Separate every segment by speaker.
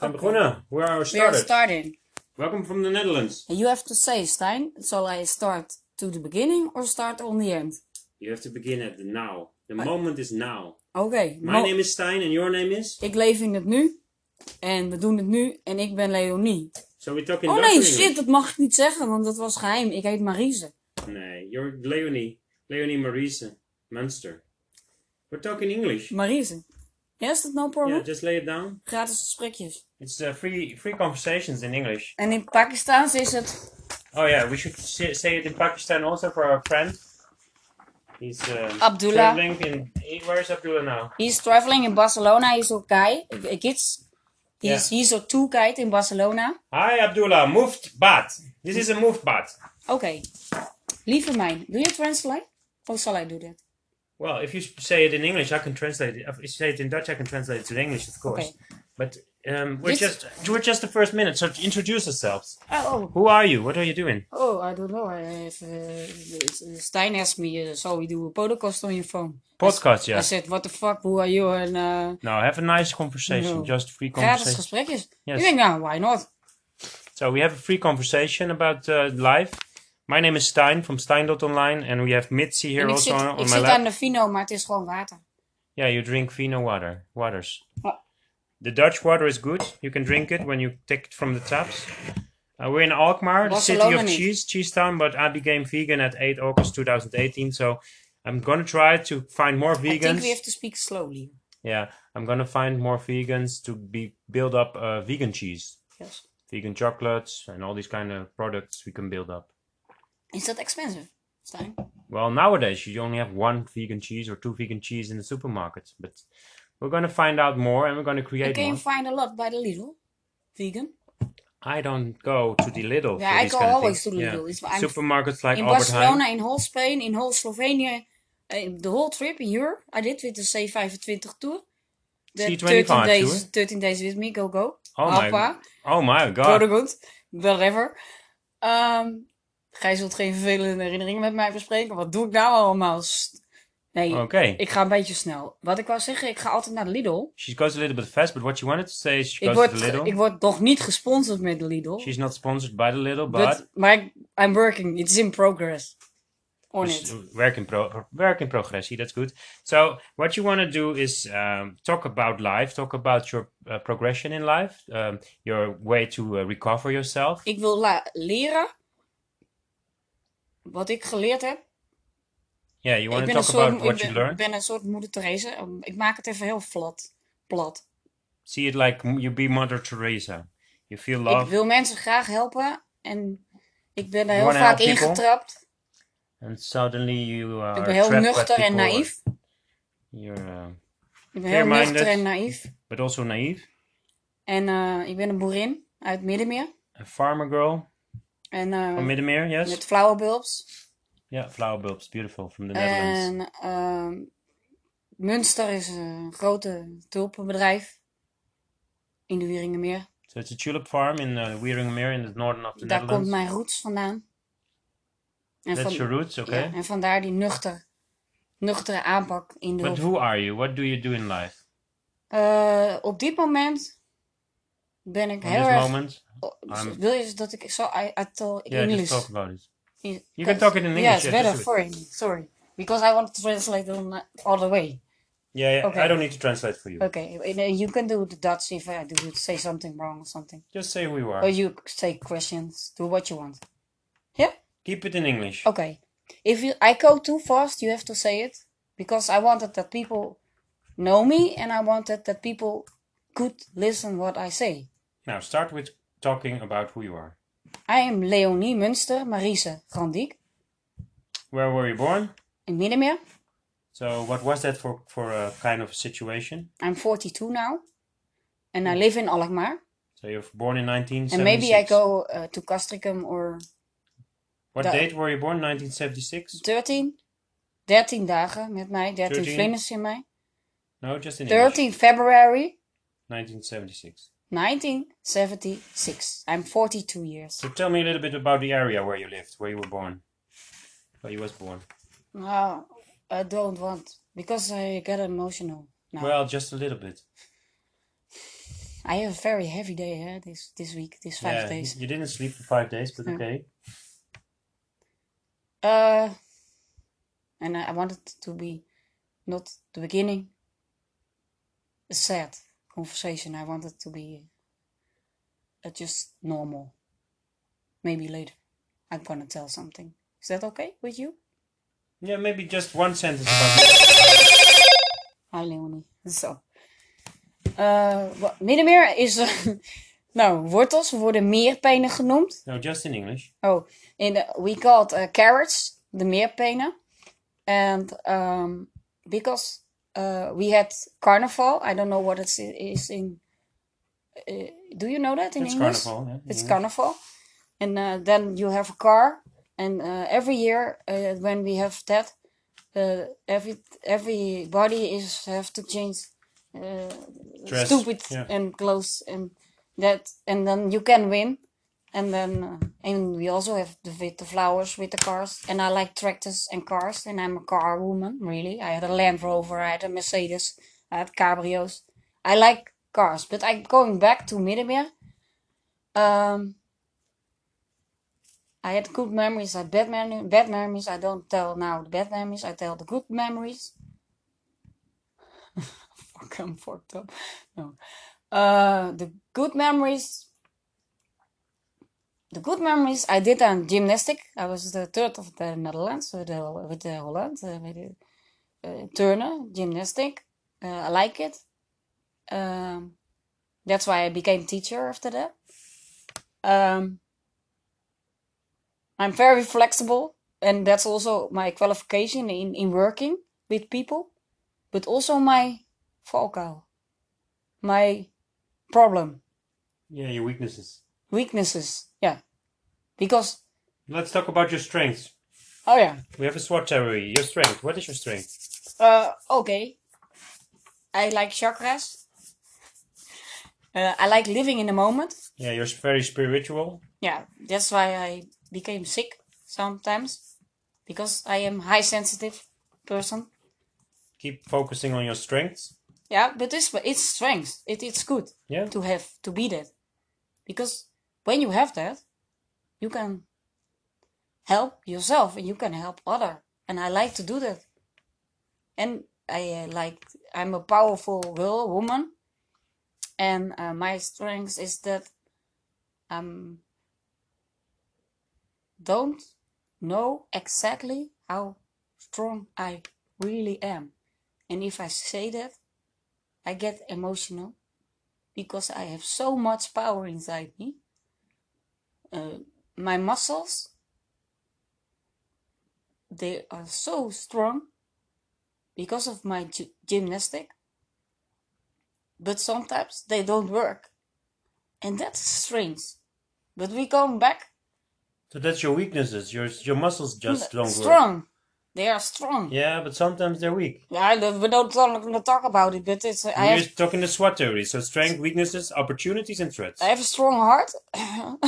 Speaker 1: zijn begonnen. We are
Speaker 2: We are
Speaker 1: started.
Speaker 2: starting.
Speaker 1: Welcome from the Netherlands.
Speaker 2: And you have to say, Stijn, shall I start to the beginning or start on the end?
Speaker 1: You have to begin at the now. The moment is now.
Speaker 2: Oké,
Speaker 1: My
Speaker 2: mo-
Speaker 1: name is Stijn and your name is?
Speaker 2: ik leef in het nu. En we doen het nu. En ik ben Leonie.
Speaker 1: So we talk in
Speaker 2: Oh nee, shit, dat mag ik niet zeggen, want dat was geheim. Ik heet Marise.
Speaker 1: Nee, you're Leonie. Leonie Marise Munster. We're talking English.
Speaker 2: Marise. Yes, that no problem?
Speaker 1: Yeah, just lay it down.
Speaker 2: Gratis gesprekjes.
Speaker 1: It's uh, free free conversations in English.
Speaker 2: En in Pakistaans is het...
Speaker 1: Oh yeah, we should say it in Pakistan also for our friend. He's uh,
Speaker 2: Abdullah.
Speaker 1: traveling in. Where is Abdullah now?
Speaker 2: He's traveling in Barcelona. He's. A kids. He's,
Speaker 1: Yeah.
Speaker 2: he's a tour guide in Barcelona.
Speaker 1: Hi Abdullah, moved bat. This is a moved bat.
Speaker 2: Oké. Lieve mijn, do you translate? Or shall I do that?
Speaker 1: Well, if you say it in English, I can translate it. If you say it in Dutch, I can translate it to English, of course.
Speaker 2: Okay.
Speaker 1: But um, we're
Speaker 2: This-
Speaker 1: just we're just the first minute, so introduce yourselves.
Speaker 2: Oh,
Speaker 1: Who are you? What are you doing?
Speaker 2: oh, I don't know. I have, uh, Stijn asked me, uh, so we do a podcast on your phone.
Speaker 1: Podcast,
Speaker 2: I
Speaker 1: yeah.
Speaker 2: I said, what the fuck, who are you? And uh,
Speaker 1: No, have a nice conversation,
Speaker 2: No.
Speaker 1: just free conversation.
Speaker 2: gesprekjes.
Speaker 1: Yes.
Speaker 2: Ik denk, nou, why not?
Speaker 1: So we have a free conversation about uh, life. My name is Stijn from Stein.online, and we have Mitzi here
Speaker 2: ik
Speaker 1: also
Speaker 2: zit,
Speaker 1: on,
Speaker 2: ik
Speaker 1: on my
Speaker 2: zit
Speaker 1: lap.
Speaker 2: aan de Vino, maar het is gewoon water.
Speaker 1: Yeah, you drink Vino water, waters. The Dutch water is good. You can drink it when you take it from the taps. Uh, we're in Alkmaar, the city of cheese, cheese town, but I became vegan at 8 August 2018. So I'm gonna try to find more vegans.
Speaker 2: I think we have to speak slowly.
Speaker 1: Yeah, I'm gonna find more vegans to be build up uh, vegan cheese,
Speaker 2: Yes.
Speaker 1: vegan chocolates, and all these kind of products we can build up.
Speaker 2: Is that expensive, Stijn?
Speaker 1: Well, nowadays you only have one vegan cheese or two vegan cheese in the supermarket, but we're gonna find out more and we're gonna create.
Speaker 2: You can
Speaker 1: more.
Speaker 2: find a lot by the Lidl. Vegan.
Speaker 1: I don't go to the Lidl.
Speaker 2: Yeah, I go always to the
Speaker 1: Yeah.
Speaker 2: It's, I'm
Speaker 1: Supermarkets like
Speaker 2: in
Speaker 1: Albert
Speaker 2: Barcelona,
Speaker 1: Heijn.
Speaker 2: in whole Spain, in whole Slovenia, uh, the whole trip in Europe. I did with the C25 tour. The
Speaker 1: C25
Speaker 2: 13 days,
Speaker 1: tour?
Speaker 2: 13 days with me, go go.
Speaker 1: Oh my,
Speaker 2: Hoppa,
Speaker 1: oh my
Speaker 2: go
Speaker 1: god.
Speaker 2: to good, whatever. Ehm Gij zult geen vervelende herinneringen met mij bespreken. Wat doe ik nou allemaal? Nee,
Speaker 1: Okay.
Speaker 2: ik ga een beetje snel. Wat ik wou zeggen, ik ga altijd naar de Lidl.
Speaker 1: She goes a little bit fast, but what she wanted to say is she goes
Speaker 2: word,
Speaker 1: to the Lidl.
Speaker 2: ik word nog niet gesponsord met de Lidl.
Speaker 1: She's not sponsored by the Lidl, but,
Speaker 2: But, maar ik, I'm working, it's in progress. On
Speaker 1: It's
Speaker 2: it.
Speaker 1: work in pro- work in progress. See, that's good. So what you want to do is um, talk about life, talk about your uh, progression in life, um, your way to uh, recover yourself.
Speaker 2: Ik wil leren wat ik geleerd heb.
Speaker 1: Yeah, you
Speaker 2: Ik
Speaker 1: want to
Speaker 2: ben, een
Speaker 1: talk
Speaker 2: soort,
Speaker 1: about
Speaker 2: ik,
Speaker 1: what
Speaker 2: ben,
Speaker 1: you
Speaker 2: ik
Speaker 1: learned.
Speaker 2: ben een soort moeder Therese. Um, Ik maak het even heel plat. plat.
Speaker 1: See it like you be Mother Teresa. You feel
Speaker 2: Ik
Speaker 1: love,
Speaker 2: wil mensen graag helpen. En ik ben er heel vaak ingetrapt.
Speaker 1: and suddenly you are
Speaker 2: Ik ben heel nuchter en naïef.
Speaker 1: You're, uh,
Speaker 2: Ik ben heel nuchter en naïef.
Speaker 1: but also naive.
Speaker 2: En eh, ik ben een boerin uit Middenmeer.
Speaker 1: A farmer girl
Speaker 2: En eh,
Speaker 1: from Middenmeer, yes.
Speaker 2: met flower bulbs.
Speaker 1: Yeah, flower bulbs, beautiful from the Netherlands.
Speaker 2: En ehm, Münster is een grote tulpenbedrijf. In de Wieringenmeer.
Speaker 1: So it's a tulip farm in uh, Wieringermeer in the northern of the
Speaker 2: Daar komt
Speaker 1: Netherlands.
Speaker 2: mijn roots vandaan. En,
Speaker 1: That's
Speaker 2: van-
Speaker 1: your roots, okay.
Speaker 2: ja, en vandaar die nuchter, nuchtere aanpak in de
Speaker 1: But who are you? What do you do in life?
Speaker 2: Eh, op dit moment ben ik heel erg...
Speaker 1: moment?
Speaker 2: Oh,
Speaker 1: I'm-
Speaker 2: wil je dat ik zo... I, I tell
Speaker 1: Yeah,
Speaker 2: English.
Speaker 1: just talk about it.
Speaker 2: You
Speaker 1: You can talk it in English,
Speaker 2: Yes,
Speaker 1: yeah,
Speaker 2: better
Speaker 1: just
Speaker 2: for me. Sorry. Because I want to translate on all the way.
Speaker 1: Yeah, yeah.
Speaker 2: Okay.
Speaker 1: I don't need to translate for you.
Speaker 2: Okay, uh, you can do the Dutch if I do say something wrong or something.
Speaker 1: Just say who you are.
Speaker 2: Or you say questions. Do what you want. Yeah?
Speaker 1: Keep it in English.
Speaker 2: Okay. If you I go too fast, you have to say it because I wanted that people know me and I wanted that people could listen what I say.
Speaker 1: Now start with talking about who you are.
Speaker 2: I am Leonie Munster Marise Grandiek
Speaker 1: Where were you born?
Speaker 2: in Middenmeer.
Speaker 1: So what was that for for a kind of situation?
Speaker 2: I'm 42 now and I live in Alkmaar.
Speaker 1: So you're born in 1976.
Speaker 2: And maybe I go uh, to Castricum or
Speaker 1: What
Speaker 2: Da-
Speaker 1: date were you born? 1976?
Speaker 2: 13. 13 dagen met mij, 13
Speaker 1: 13.
Speaker 2: vlinders in mij.
Speaker 1: No, just in English.
Speaker 2: 13 February
Speaker 1: 1976.
Speaker 2: 1976. I'm 42 years.
Speaker 1: So tell me a little bit about the area where you lived, where you were born, where you was born.
Speaker 2: No, I don't want because I get emotional now.
Speaker 1: Well, just a little bit.
Speaker 2: I have a very heavy day eh, this this week, this five
Speaker 1: yeah,
Speaker 2: days.
Speaker 1: you didn't sleep for five days, but okay.
Speaker 2: Uh, and I wanted to be not the beginning sad conversation. I wanted to be uh, just normal. Maybe later I'm gonna tell something. Is that okay with you?
Speaker 1: Yeah, maybe just one sentence about
Speaker 2: Hi Leonie. Zo. Uh, wa- middenmeer is... eh, nou, wortels worden meerpenen genoemd.
Speaker 1: No, just in English.
Speaker 2: Oh, in the, we called uh, carrots the meerpenen, and um, because uh, we had carnival, I don't know what it is in. Uh, do you know that in
Speaker 1: It's
Speaker 2: English?
Speaker 1: carnival. Yeah,
Speaker 2: It's
Speaker 1: English.
Speaker 2: carnival, and uh, then you have a car, and uh, every year uh, when we have that, uh, every everybody is have to change uh, stupid
Speaker 1: yeah.
Speaker 2: and clothes and that, and then you can win. And then, uh, and we also have the with the flowers with the cars. And I like tractors and cars. And I'm a car woman, really. I had a Land Rover, I had a Mercedes, I had cabrios. I like cars, but I'm going back to Middenmeer. Um, I had good memories, I had bad, mem- bad memories. I don't tell now the bad memories, I tell the good memories. Fuck, I'm fucked up. No. Uh, the good memories. The good memories I did on gymnastic. I was the third of the Netherlands with the, with the Holland, uh, with the, uh, turner, gymnastic. Uh, I like it. Um, that's why I became teacher after that. Um, I'm very flexible, and that's also my qualification in, in working with people, but also my valkuil, my problem,
Speaker 1: Yeah, your weaknesses.
Speaker 2: weaknesses. Because
Speaker 1: Let's talk about your strengths.
Speaker 2: oh yeah,
Speaker 1: We have a SWOT theory. Your strength. What is your strength?
Speaker 2: uh, okay. I like chakras. Uh, I like living in the moment.
Speaker 1: Yeah, you're very spiritual.
Speaker 2: Yeah, that's why I became sick sometimes because I am high sensitive person.
Speaker 1: Keep focusing on your strengths.
Speaker 2: Yeah, but it's it's strength. It it's good
Speaker 1: Yeah.
Speaker 2: to have to be that because when you have that, you can help yourself and you can help other. And I like to do that. And I uh, like I'm a powerful girl, woman, and uh, my strength is that um don't know exactly how strong I really am. And if I say that, I get emotional because I have so much power inside me. Uh, my muscles, they are so strong because of my gy- gymnastic. But sometimes they don't work. And that's strange. But we come back
Speaker 1: So that's your weaknesses. Your your muscles just don't work.
Speaker 2: strong. They are strong.
Speaker 1: Yeah, but sometimes they're weak.
Speaker 2: Yeah, I don't, we don't talk, talk about it, but it's I
Speaker 1: We're
Speaker 2: have
Speaker 1: talking the SWOT theory. So strength, weaknesses, opportunities, and threats.
Speaker 2: I have a strong heart.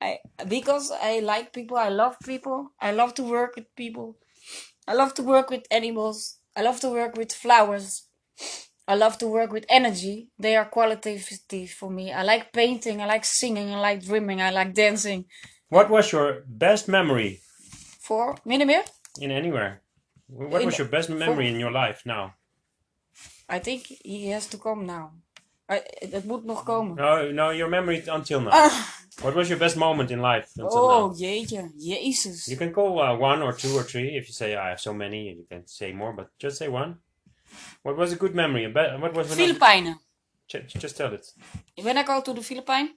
Speaker 2: I because I like people. I love people. I love to work with people. I love to work with animals. I love to work with flowers. I love to work with energy. They are qualitative for me. I like painting. I like singing. I like dreaming. I like dancing.
Speaker 1: What was your best memory
Speaker 2: For Minimir,
Speaker 1: in anywhere? What
Speaker 2: In-
Speaker 1: was your best memory in your life now?
Speaker 2: I think he has to come now. I, het moet nog komen.
Speaker 1: No, no, your memory until now.
Speaker 2: Ah,
Speaker 1: What was your best moment in life
Speaker 2: oh jeetje, Jezus.
Speaker 1: You can call uh, one or two or three if you say I have so many. You can say more, but just say one. What was a good memory? What was
Speaker 2: Filipijnen.
Speaker 1: J- just tell it.
Speaker 2: When I go to the Philippines,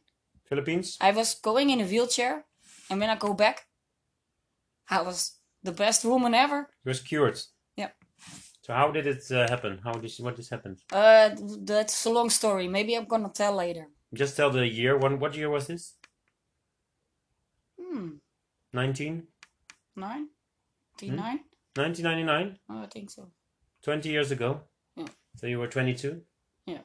Speaker 1: Philippines.
Speaker 2: I was going in a wheelchair, and when I go back, I was the best woman ever.
Speaker 1: You was cured.
Speaker 2: Yeah.
Speaker 1: So how did it uh, happen? How did what this happened?
Speaker 2: Uh, that's a long story. Maybe I'm gonna tell later.
Speaker 1: Just tell the year. What what year was this?
Speaker 2: Hmm,
Speaker 1: Nineteen.
Speaker 2: nine, nine.
Speaker 1: 1999.
Speaker 2: Oh, I think so.
Speaker 1: 20 years ago.
Speaker 2: Yeah.
Speaker 1: So you were 22.
Speaker 2: Yeah.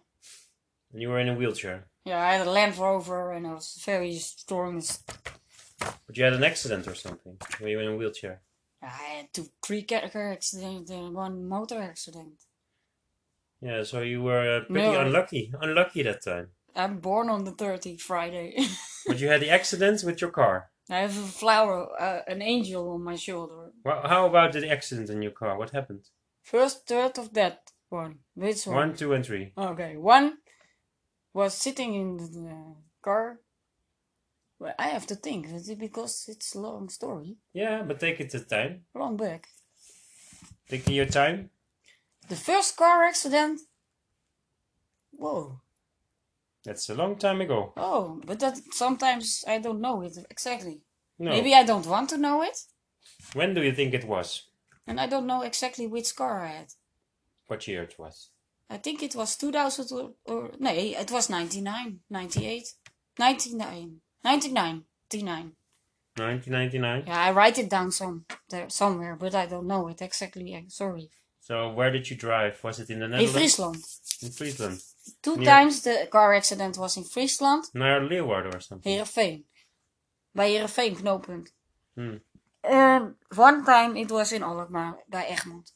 Speaker 1: And you were in a wheelchair.
Speaker 2: Yeah, I had a Land Rover, and I was very strong.
Speaker 1: But you had an accident or something. Were you in a wheelchair?
Speaker 2: I had two, three car car accidents and one motor accident.
Speaker 1: Yeah, so you were uh, pretty
Speaker 2: No.
Speaker 1: unlucky. Unlucky that time.
Speaker 2: I'm born on the 30th Friday.
Speaker 1: But you had the accident with your car.
Speaker 2: I have a flower, uh, an angel on my shoulder.
Speaker 1: Well, how about the accident in your car? What happened?
Speaker 2: First third of that one. Which one?
Speaker 1: One, two, and three.
Speaker 2: Okay, one was sitting in the car. Well, I have to think is it because it's a long story.
Speaker 1: Yeah, but take it to time.
Speaker 2: Long back.
Speaker 1: Taking your time.
Speaker 2: The first car accident. Whoa.
Speaker 1: That's a long time ago.
Speaker 2: Oh, but that sometimes I don't know it exactly.
Speaker 1: No.
Speaker 2: Maybe I don't want to know it,
Speaker 1: When do you think it was?
Speaker 2: and I don't know exactly which car I had.
Speaker 1: What year it was?
Speaker 2: I think it was 2000 or, or no, eh, it was 99, 98, 99, 99, 99.
Speaker 1: 1999.
Speaker 2: Yeah, I write it down some there somewhere, but I don't know it exactly. I'm sorry.
Speaker 1: So where did you drive? Was it in the Netherlands? In?
Speaker 2: Friesland.
Speaker 1: In Friesland.
Speaker 2: Two
Speaker 1: Near-
Speaker 2: times the car accident was in Friesland,
Speaker 1: Naar Leeuwarden or something.
Speaker 2: Heerenveen. Bij Heerenveen knooppunt.
Speaker 1: Hmm.
Speaker 2: And one time it was in Alkmaar, bij Egmond.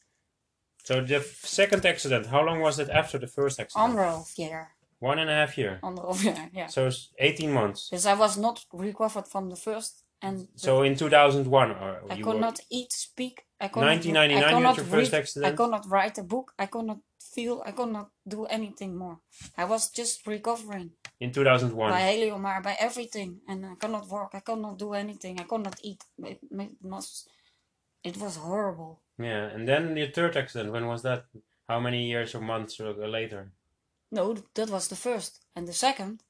Speaker 1: So the second accident, how long was it after the first accident?
Speaker 2: Anderhalf jaar.
Speaker 1: One and a half year.
Speaker 2: Anderhalf jaar, yeah.
Speaker 1: So it's 18 months.
Speaker 2: Dus I was not recovered from the first and
Speaker 1: So in 2001, uh, or
Speaker 2: I could not eat, speak. I could not,
Speaker 1: 1999
Speaker 2: I could not
Speaker 1: your first
Speaker 2: read,
Speaker 1: accident?
Speaker 2: I could not write a book. I could not feel. I could not do anything more. I was just recovering
Speaker 1: in 2001.
Speaker 2: by Heliomar, by everything, and I could not walk. I could not do anything. I could not eat. It, it was, it was horrible.
Speaker 1: Yeah, and then the third accident, when was that? How many years or months uh, later?
Speaker 2: No, that was the first, and the second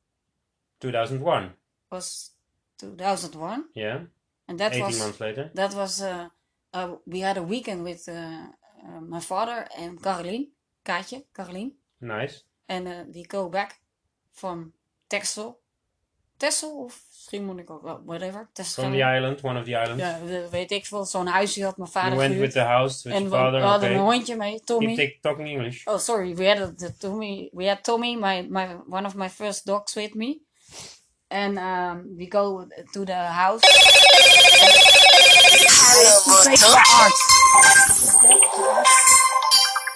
Speaker 1: 2001.
Speaker 2: was 2001,
Speaker 1: Yeah,
Speaker 2: and that
Speaker 1: 18
Speaker 2: was
Speaker 1: months later.
Speaker 2: that was. Uh, uh, we had a weekend with uh, uh, my father and Caroline, Kaatje, Caroline.
Speaker 1: Nice.
Speaker 2: En eh, die go back from Texel. Texel of misschien moet ik ook wel, whatever. Texel.
Speaker 1: From the island, one of the islands.
Speaker 2: Ja, we- weet ik veel. Zo'n huisje had mijn
Speaker 1: You
Speaker 2: vader
Speaker 1: went with
Speaker 2: gehuurd.
Speaker 1: the house with
Speaker 2: En
Speaker 1: your
Speaker 2: we,
Speaker 1: father.
Speaker 2: we hadden
Speaker 1: okay.
Speaker 2: een hondje mee,
Speaker 1: Keep
Speaker 2: Tommy.
Speaker 1: take, talking English.
Speaker 2: Oh, sorry. We had the Tommy. We had Tommy, my, my one of my first dogs, with me. And um, we go to the house.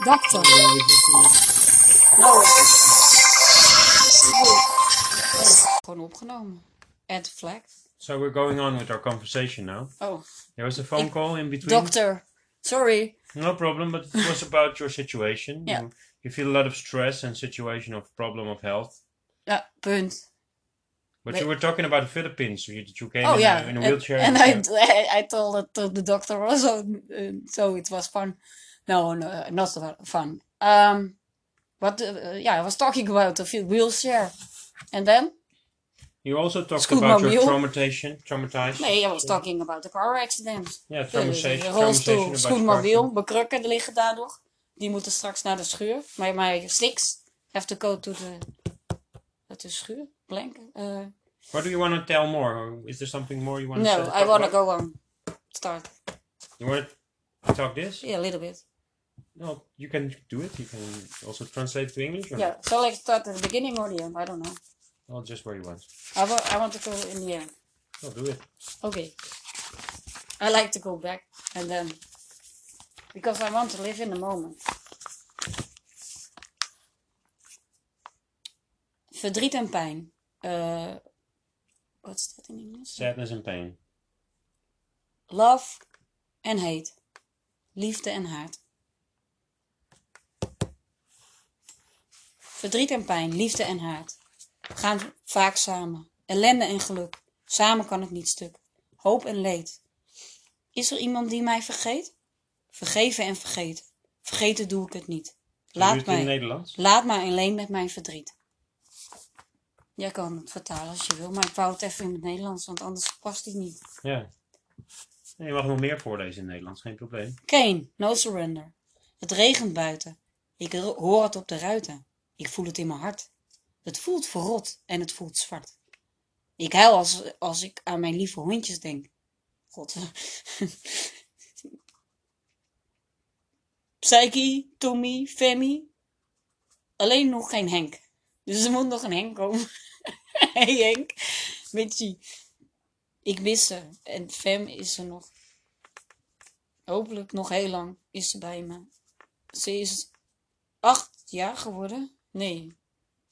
Speaker 2: Doctor. No. Gewoon opgenomen. Add flag.
Speaker 1: So we're going on with our conversation now.
Speaker 2: Oh,
Speaker 1: There was a phone call in between.
Speaker 2: doctor. Sorry.
Speaker 1: No problem, but it was about your situation.
Speaker 2: Yeah.
Speaker 1: You, you feel a lot of stress and situation of problem of health.
Speaker 2: Ja, punt.
Speaker 1: But you were talking about the Philippines. You, you came
Speaker 2: Oh
Speaker 1: in,
Speaker 2: yeah,
Speaker 1: a, in a wheelchair.
Speaker 2: and,
Speaker 1: and
Speaker 2: I, I told it to the doctor also, so it was fun. No, no, not so fun. Um, but uh, yeah, I was talking about the wheel- wheelchair, and then
Speaker 1: you also talked about your traumatization, traumatized.
Speaker 2: nee, I was talking about the car accident.
Speaker 1: Yeah,
Speaker 2: De,
Speaker 1: traumatization.
Speaker 2: de rolstoel, scootmobiel, bekrukken liggen daardoor. Die moeten straks naar de schuur. Maar my sticks have to go to the, to the schuur. Blank. Uh,
Speaker 1: What do you want to tell more? Or is there something more you want to say?
Speaker 2: no, I want to go on. Start.
Speaker 1: You want to talk this?
Speaker 2: Yeah, a little bit.
Speaker 1: No, you can do it. You can also translate to English. Or
Speaker 2: Yeah, shall I start at the beginning or the end? I don't know.
Speaker 1: Well, just where you want.
Speaker 2: I, wa- I want to go in the end.
Speaker 1: Well, do it.
Speaker 2: Okay. I like to go back and then because I want to live in the moment. Verdriet en pijn. Uh, what's that in English?
Speaker 1: Sadness and pain.
Speaker 2: Love en hate. Liefde en haat. Verdriet en pijn, liefde en haat. Gaan vaak samen. Ellende en geluk. Samen kan het niet stuk. Hoop en leed. Is er iemand die mij vergeet? Vergeven en vergeten. Vergeten doe ik het niet. Laat mij, laat mij alleen met mijn verdriet. Jij kan het vertalen als je wil, maar ik wou het even in het Nederlands, want anders past die niet.
Speaker 1: Ja. Nee, je mag nog meer voorlezen in het Nederlands, geen probleem.
Speaker 2: Kane, no surrender. Het regent buiten. Ik hoor het op de ruiten. Ik voel het in mijn hart. Het voelt verrot en het voelt zwart. Ik huil als, als ik aan mijn lieve hondjes denk. God. Psyche, Tommy, Femi. Alleen nog geen Henk. Dus er moet nog een Henk komen. hey Henk. Mitchie. Ik mis ze. En Fem is er nog. Hopelijk nog heel lang is ze bij me. Ze is acht jaar geworden? Nee.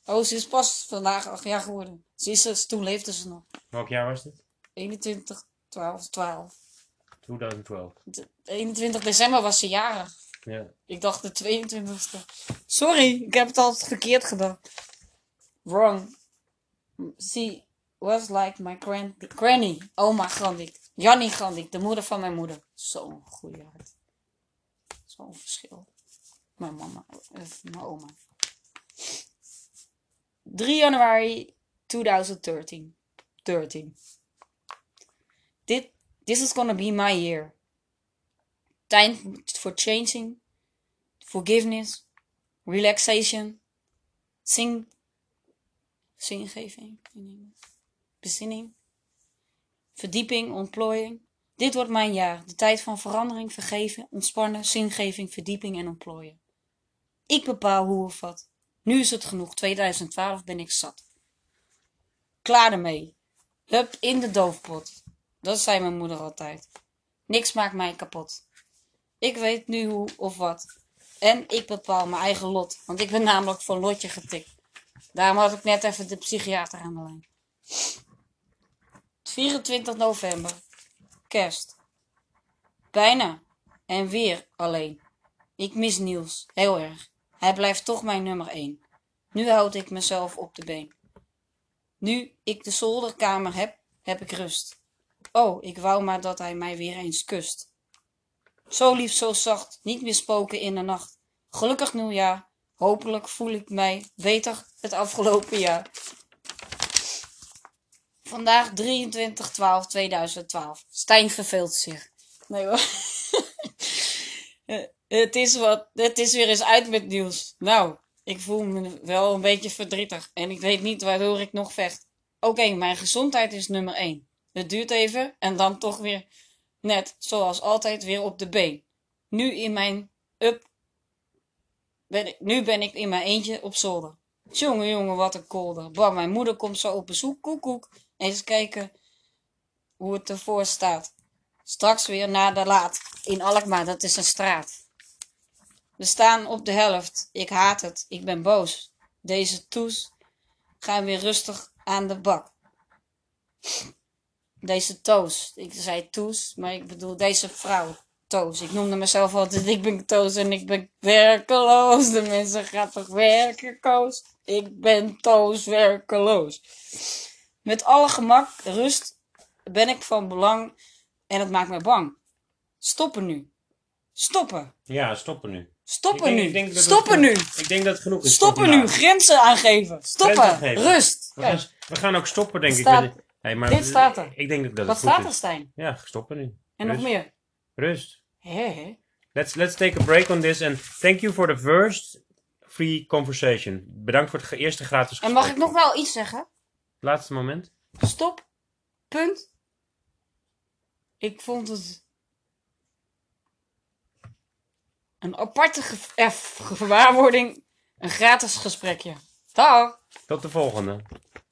Speaker 2: Oh, ze is pas vandaag acht jaar geworden. Ze is, er- toen leefde ze nog.
Speaker 1: Welk jaar was dit?
Speaker 2: 21, 12, 12.
Speaker 1: 2012.
Speaker 2: De- 21 december was ze jarig.
Speaker 1: Ja.
Speaker 2: Ik dacht de 22e. Sorry, ik heb het altijd verkeerd gedaan. Wrong. She was like my grand granny. Oma Grandik. Jannie Grandik, de moeder van mijn moeder. Zo'n goede hart. Zo'n verschil. Mijn mama, eh, mijn oma. 3 januari 2013. 13. Dit, this is gonna be my year. Time for changing, forgiveness, relaxation, zing, zingeving, bezinning, verdieping, ontplooiing. Dit wordt mijn jaar, de tijd van verandering, vergeven, ontspannen, zingeving, verdieping en ontplooien. Ik bepaal hoe of wat. Nu is het genoeg, 2012 ben ik zat. Klaar ermee. Hup, in de doofpot. Dat zei mijn moeder altijd. Niks maakt mij kapot. Ik weet nu hoe of wat. En ik bepaal mijn eigen lot, want ik ben namelijk van lotje getikt. Daarom had ik net even de psychiater aan de lijn. 24 november. Kerst. Bijna. En weer alleen. Ik mis Niels. Heel erg. Hij blijft toch mijn nummer 1. Nu houd ik mezelf op de been. Nu ik de zolderkamer heb, heb ik rust. Oh, ik wou maar dat hij mij weer eens kust. Zo lief, zo zacht, niet meer spoken in de nacht. Gelukkig nieuwjaar. Hopelijk voel ik mij beter het afgelopen jaar. Vandaag 23-12-2012. Stijn verveelt zich. Nee hoor. Eh, het, is wat, het is weer eens uit met nieuws. Nou, ik voel me wel een beetje verdrietig. En ik weet niet waardoor ik nog vecht. Oké, mijn gezondheid is nummer 1. Het duurt even en dan toch weer net zoals altijd weer op de been. Nu in mijn up. Ben ik, nu ben ik in mijn eentje op zolder. Jongen, jongen, wat een kolder. Bah, mijn moeder komt zo op bezoek. Koek, koek. Eens kijken hoe het ervoor staat. Straks weer naar de laat. In Alkmaar, dat is een straat. We staan op de helft. Ik haat het. Ik ben boos. Deze toes gaan weer rustig aan de bak. Deze Toos. Ik zei Toes, maar ik bedoel deze vrouw. Toos. Ik noemde mezelf altijd, ik ben Toos en ik ben werkeloos. De mensen gaan toch werken, Koos? Ik ben Toos werkeloos. Met alle gemak, rust, ben ik van belang en het maakt me bang. Stoppen nu. Stoppen.
Speaker 1: Ja, stoppen nu.
Speaker 2: Stoppen
Speaker 1: Ik denk-
Speaker 2: nu.
Speaker 1: ik denk dat
Speaker 2: Stoppen nu.
Speaker 1: Ik denk dat het genoeg is.
Speaker 2: Stoppen nu. Grenzen aangeven. Stoppen.
Speaker 1: Grenzen aangeven.
Speaker 2: Rust.
Speaker 1: We gaan,
Speaker 2: Kijk,
Speaker 1: we gaan ook stoppen, denk ik. Met- maar
Speaker 2: dit staat er.
Speaker 1: Ik denk dat het
Speaker 2: wat
Speaker 1: goed
Speaker 2: staat er. Stijn?
Speaker 1: Ja, stoppen nu.
Speaker 2: En
Speaker 1: Rust.
Speaker 2: nog meer.
Speaker 1: Rust.
Speaker 2: Hé.
Speaker 1: Let's, let's take a break on this and thank you for the first free conversation. Bedankt voor het eerste gratis
Speaker 2: En
Speaker 1: gesprek.
Speaker 2: mag ik nog wel iets zeggen?
Speaker 1: Laatste moment.
Speaker 2: Stop. Punt. Ik vond het een aparte eh, gewaarwording. Een gratis gesprekje. Dag.
Speaker 1: Tot de volgende.